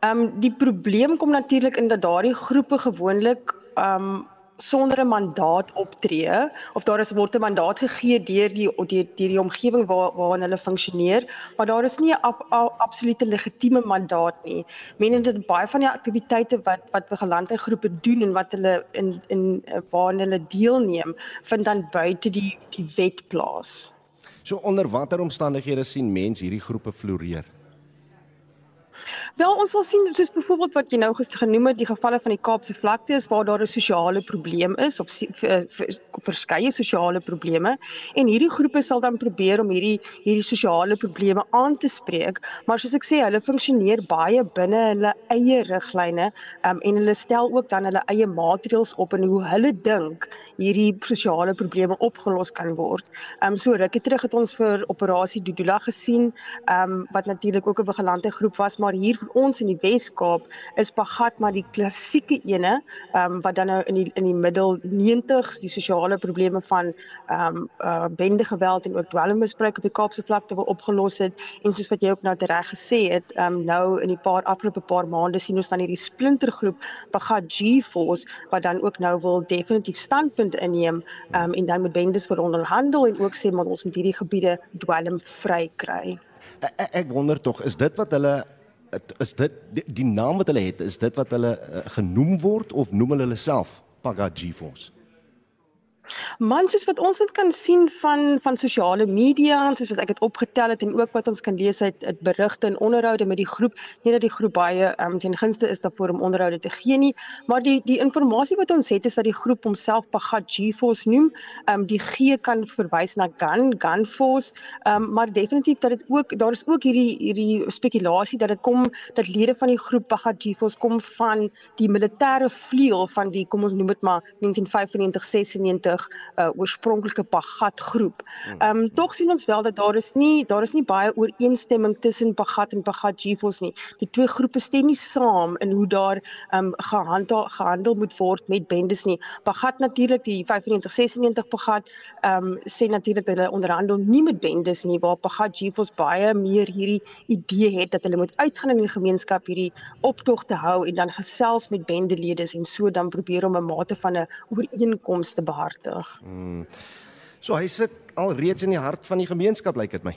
Ehm um, die probleem kom natuurlik in dat daardie groepe gewoonlik ehm um, sonder 'n mandaat optree of daar is word 'n mandaat gegee deur die deur die, die omgewing waar waarin hulle funksioneer, maar daar is nie 'n absolute legitieme mandaat nie. Menende dit baie van die aktiwiteite wat wat vigilante groepe doen en wat hulle in in waarin hulle deelneem, vind dan buite die die wet plaas. So onder watter omstandighede sien mense hierdie groepe floreer? Wel ons sal sien soos byvoorbeeld wat jy nou gister genoem het die gevalle van die Kaapse vlakte is waar daar 'n sosiale probleem is of verskeie sosiale probleme en hierdie groepe sal dan probeer om hierdie hierdie sosiale probleme aan te spreek maar soos ek sê hulle funksioneer baie binne hulle eie riglyne um, en hulle stel ook dan hulle eie maatreëls op en hoe hulle dink hierdie sosiale probleme opgelos kan word. Ehm um, so rukkie terug het ons vir operasie Dudula gesien ehm um, wat natuurlik ook 'n vigilante groep was maar hier vir ons in die Wes-Kaap is Pagat maar die klassieke ene um, wat dan nou in die in die middel 90s die sosiale probleme van ehm um, uh, bende geweld en ook dwelmmisbruik op die Kaapse vlakte wou opgelos het en soos wat jy ook nou reg gesê het um, nou in die paar afgelope paar maande sien ons dan hierdie splintergroep Pagat G-Force wat dan ook nou wil definitief standpunt inneem um, en dan met bendes wil onderhandel en ook sê maar ons moet hierdie gebiede dwelm vry kry. Ek, ek wonder tog is dit wat hulle is dit die, die naam wat hulle het is dit wat hulle uh, genoem word of noem hulle hulle self? Pagaji Force Man soos wat ons dit kan sien van van sosiale media en soos wat ek dit opgetel het en ook wat ons kan lees uit uit berigte en onderhoude met die groep, nie dat die groep baie ehm um, ten gunste is daarvoor om onderhoude te gee nie, maar die die inligting wat ons het is dat die groep homself Pagat G-Force noem. Ehm um, die G kan verwys na Gun, Gun Force, ehm um, maar definitief dat dit ook daar is ook hierdie hierdie spekulasie dat dit kom dat lede van die groep Pagat G-Force kom van die militêre vleuel van die kom ons noem dit maar 1995 96 uh, oorspronklike Pagat groep. Hmm. Ehm um, tog sien ons wel dat daar is nie daar is nie baie ooreenstemming tussen Pagat en Pagat GFOS nie. Die twee groepe stem nie saam in hoe daar ehm um, gehandel gehandel moet word met bendes nie. Pagat natuurlik die 95 96 Pagat ehm um, sê natuurlik hulle onderhandel nie met bendes nie waar Pagat GFOS baie meer hierdie idee het dat hulle moet uitgaan in die gemeenskap hierdie optogte hou en dan gesels met bendelede en so dan probeer om 'n mate van 'n ooreenkoms te behartig regtig. Mm. So hy sit al reeds in die hart van die gemeenskap lyk like dit my.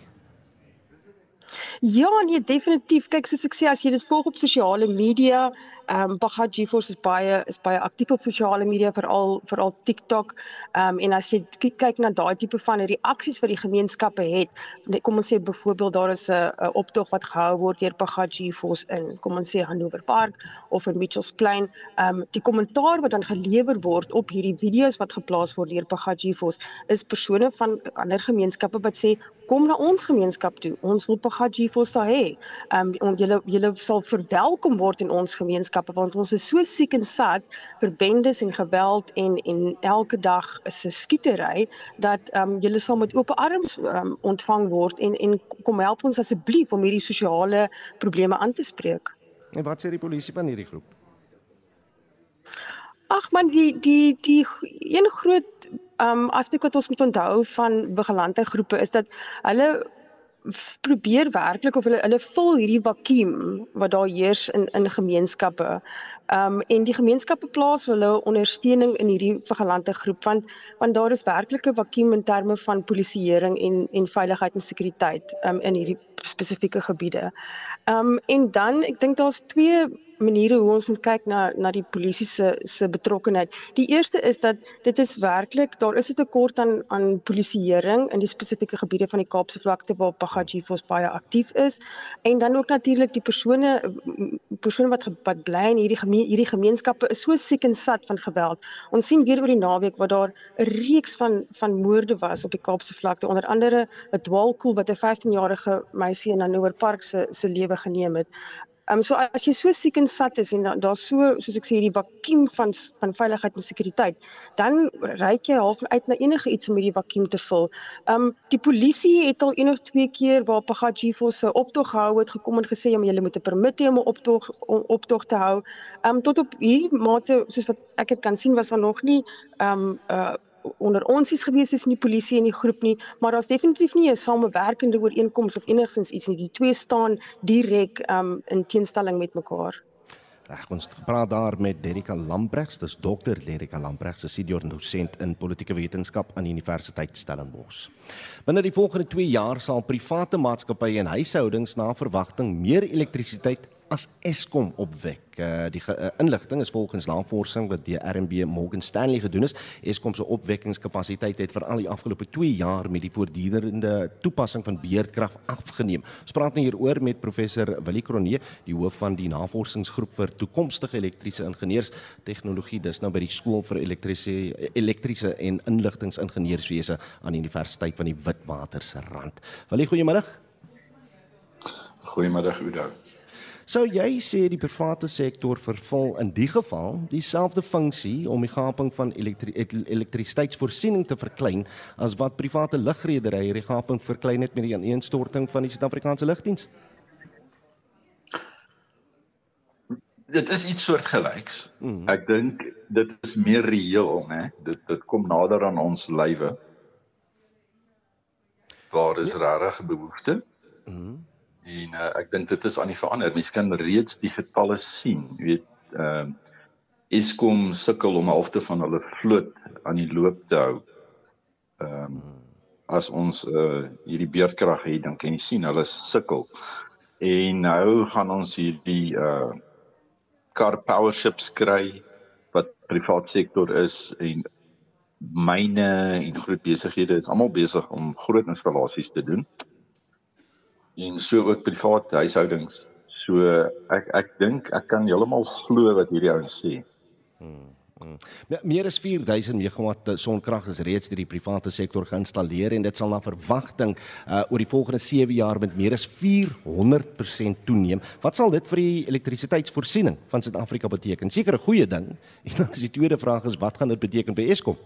Ja, nee, definitief. Kyk, soos ek sê, as jy dit volg op sosiale media, ehm um, Bagat GeForce is baie is baie aktief op sosiale media, veral veral TikTok. Ehm um, en as jy kyk na daai tipe van reaksies wat die gemeenskappe het, kom ons sê byvoorbeeld daar is 'n optog wat gehou word deur Bagat GeForce in, kom ons sê Hanover Park of in Mitchells Plain. Ehm um, die kommentaar wat dan gelewer word op hierdie video's wat geplaas word deur Bagat GeForce is persone van ander gemeenskappe wat sê kom na ons gemeenskap toe. Ons wil GeForce daar hê. Ehm um, julle julle sal verwelkom word in ons gemeenskappe want ons is so siek en sat vir bendes en geweld en en elke dag is 'n skietery dat um, julle sal met oop arms um, ontvang word en en kom help ons asseblief om hierdie sosiale probleme aan te spreek. En wat sê die polisie van hierdie groep? Ag man die die die een groot um aspek wat ons moet onthou van vigilante groepe is dat hulle probeer werklik of hulle hulle vul hierdie vakuum wat daar heers in in gemeenskappe. Um en die gemeenskappe plaas hulle ondersteuning in hierdie vigilante groep want want daar is werklik 'n vakuum in terme van polisieering en en veiligheid en sekuriteit um in hierdie spesifieke gebiede. Um en dan ek dink daar's twee maniere hoe ons moet kyk na na die polisie se se betrokkeheid. Die eerste is dat dit is werklik daar is 'n tekort aan aan polisieering in die spesifieke gebiede van die Kaapse vlakte waar Pagajifos baie aktief is en dan ook natuurlik die persone persone wat wat bly in hierdie gemeen, hierdie gemeenskappe is so siek en sat van geweld. Ons sien weer oor die naweek wat daar 'n reeks van van moorde was op die Kaapse vlakte onder andere 'n dwaalkoel wat 'n 15-jarige meisie in Hanover Park se se lewe geneem het Ehm um, so as jy so siek en sat is en daar's da so soos ek sê hierdie vakuum van van veiligheid en sekuriteit, dan ryk jy half uit na enige iets om hierdie vakuum te vul. Ehm um, die polisie het al een of twee keer waar Pagajifo se optog gehou het gekom en gesê ja, jy moet 'n permit hê om 'n optog om optog te hou. Ehm um, tot op hierdie mate soos wat ek dit kan sien was daar nog nie ehm um, uh onder ons is gewees tussen die polisie en die groep nie, maar daar's definitief nie 'n samewerkende ooreenkoms of enigstens iets nie. Die twee staan direk um in teenstelling met mekaar. Reg, ons praat daar met Derika Lamprechts, dis dokter Derika Lamprechts, 'n senior dosent in politieke wetenskap aan die Universiteit Stellenbosch. Binne die volgende 2 jaar sal private maatskappye en huishoudings na verwagting meer elektrisiteit as Eskom opwek. Uh, die uh, inligting is volgens navorsing wat deur RMB Morgan Stanley gedoen is. Eskom se opwekkingskapasiteit het vir al die afgelope 2 jaar met die voortdurende toepassing van beerdkrag afgeneem. Ons praat nou hieroor met professor Willie Kronee, die hoof van die navorsingsgroep vir toekomstige elektriese ingenieurs tegnologie dis nou by die skool vir elektriese elektriese en inligtingingenieurswese aan die Universiteit van die Witwatersrand. Willie, goeiemôre. Goeiemôre Udo. Sou jy sê die private sektor vervul in die geval dieselfde funksie om die gaping van elektri elektrisiteitsvoorsiening te verklein as wat private lugrederye die gaping verklein het met die ineenstorting van die Suid-Afrikaanse lugdiens? Dit is iets soortgelyks. Mm. Ek dink dit is meer reëel, né? Dit dit kom nader aan ons lywe. Waar is ja. regtig behoefte? Mm en uh, ek dink dit is aan die verander. Mense kan reeds die getalle sien. Jy weet, ehm uh, Eskom sukkel om 'n helfte van hulle vloot aan die loop te hou. Ehm um, as ons uh hierdie beerdkrag het, dan kan jy sien hulle sukkel. En nou gaan ons hierdie uh car power ships kry wat privaat sektor is en myne en groot besighede is almal besig om groot installasies te doen en so ook private huishoudings. So ek ek dink ek kan heeltemal glo wat hierdie ouens sê. Hmm. Hmm. Meer as 4000 megawatt sonkrag is reeds deur die private sektor geïnstalleer en dit sal na verwagting uh, oor die volgende 7 jaar met meer as 400% toeneem. Wat sal dit vir die elektrisiteitsvoorsiening van Suid-Afrika beteken? Seker 'n goeie ding. En dan is die tweede vraag is wat gaan dit beteken vir Eskom?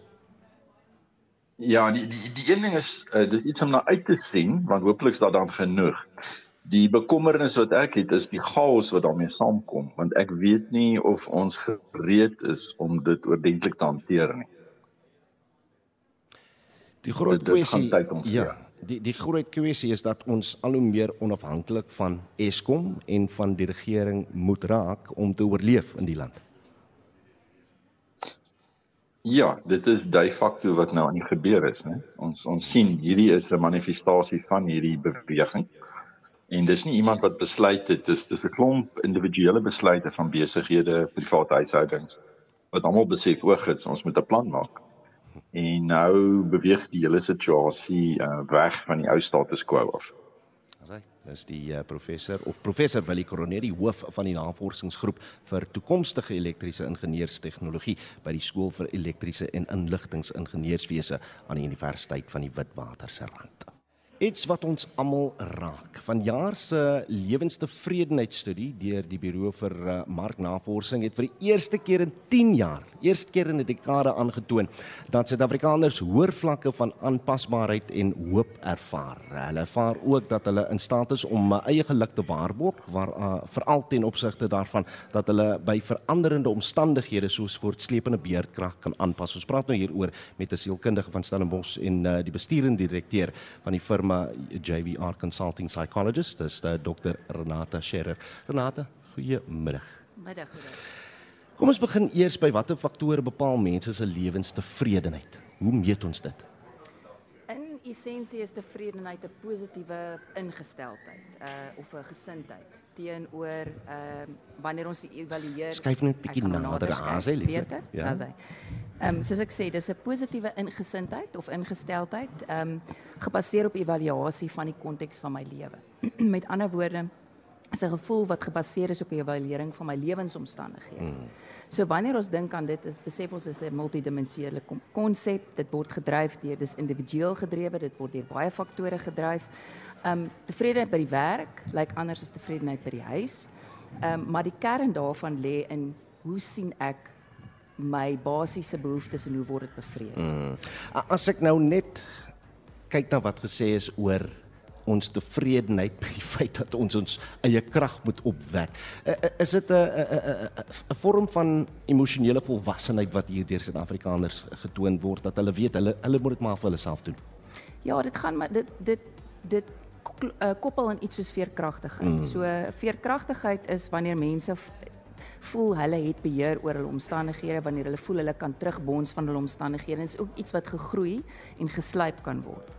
Ja, die die die een ding is uh, dis iets om na uit te sien want hopelik is daar dan genoeg. Die bekommernis wat ek het is die chaos wat daarmee saamkom want ek weet nie of ons gereed is om dit oordentlik te hanteer nie. Die groot kwessie ja, die die groot kwessie is dat ons al hoe meer onafhanklik van Eskom en van die regering moet raak om te oorleef in die land. Ja, dit is de facto wat nou aan die gebeur is, né? Ons ons sien hierdie is 'n manifestasie van hierdie beweging. En dis nie iemand wat besluit het, dis dis 'n klomp individuele besluite van besighede, private huishoudings wat almal besef oog het, ons moet 'n plan maak. En nou beweeg die hele situasie uh, weg van die ou status quo af. Dis die uh, professor of professor Willie Coroneri hoof van die navorsingsgroep vir toekomstige elektriese ingenieurstegnologie by die skool vir elektriese en inligtingingenieurswese aan die Universiteit van die Witwatersrand. Iets wat ons almal raak. Vanjaar se lewenstevredenheidstudie deur die Buro vir uh, Marknavorsing het vir die eerste keer in 10 jaar, eerste keer in 'n dekade aangetoon dat Suid-Afrikaners hoër vlakke van aanpasbaarheid en hoop ervaar. Hulle ervaar ook dat hulle in staat is om uh, eie geluk te waarborg, waar uh, veral ten opsigte daarvan dat hulle by veranderende omstandighede soos voortsleepende beerdkrag kan aanpas. Ons praat nou hieroor met 'n sielkundige van Stellenbosch en uh, die bestuurende direkteur van die firma JVR Consulting Psychologist, dis uh, Dr. Renata Scherer. Renata, goeiemiddag. Middag, goeie. Kom ons begin eers by watter faktore bepaal mense se lewenstevredenheid? Hoe meet ons dit? Essensie is tevredenheid 'n positiewe ingesteldheid, uh of 'n gesindheid teenoor ehm uh, wanneer ons evalueer. Skryf net 'n bietjie nader aan sy lief. Ja. As hy. Ehm um, soos ek sê, dis 'n positiewe ingesindheid of ingesteldheid, ehm um, gebaseer op evaluasie van die konteks van my lewe. Met ander woorde, is 'n gevoel wat gebaseer is op 'n evaluering van my lewensomstandighede. Hmm. So wanneer ons dink aan dit, is besef ons dis 'n multidimensionele konsep. Dit word gedryf deur dis individueel gedrewe, dit word deur baie faktore gedryf. Um tevredenheid by die werk lyk like anders as tevredenheid by die huis. Ehm um, maar die kern daarvan lê in hoe sien ek my basiese behoeftes en hoe word dit bevredig? Mm. As ek nou net kyk na wat gesê is oor ons tevredenheid met die feit dat ons ons eie krag moet opwek. Is dit 'n 'n vorm van emosionele volwassenheid wat hier deur Suid-Afrikaners getoon word dat hulle weet hulle hulle moet dit maar vir hulle self doen? Ja, dit gaan maar dit dit dit uh, koppel aan iets soos veerkragtigheid. Mm. So veerkragtigheid is wanneer mense voel hulle het beheer oor hulle omstandighede wanneer hulle voel hulle kan terugbons van hulle omstandighede. Dit is ook iets wat gegroei en geslyp kan word.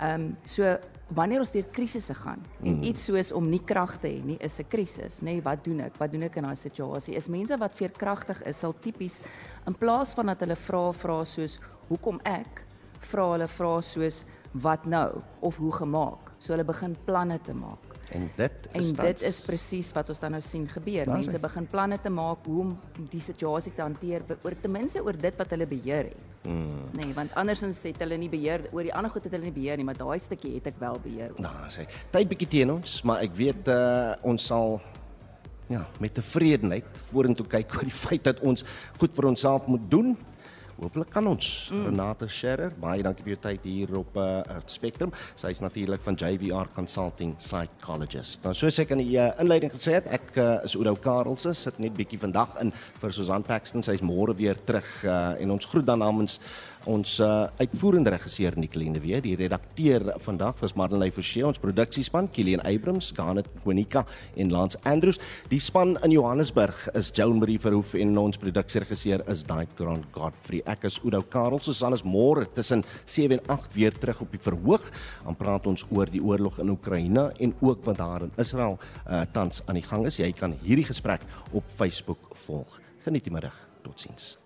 Ehm um, so wanneer ons deur krisisse gaan en mm. iets soos om nie krag te hê nie is 'n krisis, nê? Nee, wat doen ek? Wat doen ek in daai situasie? Is mense wat veerkragtig is, sal tipies in plaas van dat hulle vra vra soos hoekom ek, vra hulle vra soos wat nou of hoe gemaak. So hulle begin planne te maak. En dit is En dit is presies wat ons dan nou sien gebeur. Mense begin planne te maak hoe om die situasie te hanteer oor ten minste oor dit wat hulle beheer het. Mm. Nee, want andersins het hulle nie beheer oor die ander goed het hulle nie beheer nie, maar daai stukkie het ek wel beheer. Nou, sê, tyd bietjie teen ons, maar ek weet uh, ons sal ja, met tevredenheid vorentoe kyk oor die feit dat ons goed vir onsself moet doen Hooplik kan ons. Mm. Renate Scherer, baie dankie vir jou tyd hier op uh, Spectrum. Sy is natuurlik van JVR Consulting Psychologist. Nou soos ek in die uh, inleiding gesê het, ek uh, is Oudo Karelse, sit net bietjie vandag in vir Susan Paxton. Sy's môre weer terug uh, en ons groet dan namens ons uh, uitvoerende regisseur Nicoline weer, die redakteur vandag was Marlene Forsie, ons produksiespan Kilian Abrams, Garnet Konika en Lance Andrews. Die span in Johannesburg is Joan Marie Verhoef en ons produksieregisseur is Daitron Godfrey. Ek is Udo Karel, Susan is môre tussen 7 en 8 weer terug op die verhoog. Dan praat ons oor die oorlog in Oekraïne en ook wat daar in Israel uh, tans aan die gang is. Jy kan hierdie gesprek op Facebook volg. Geniet die middag. Totsiens.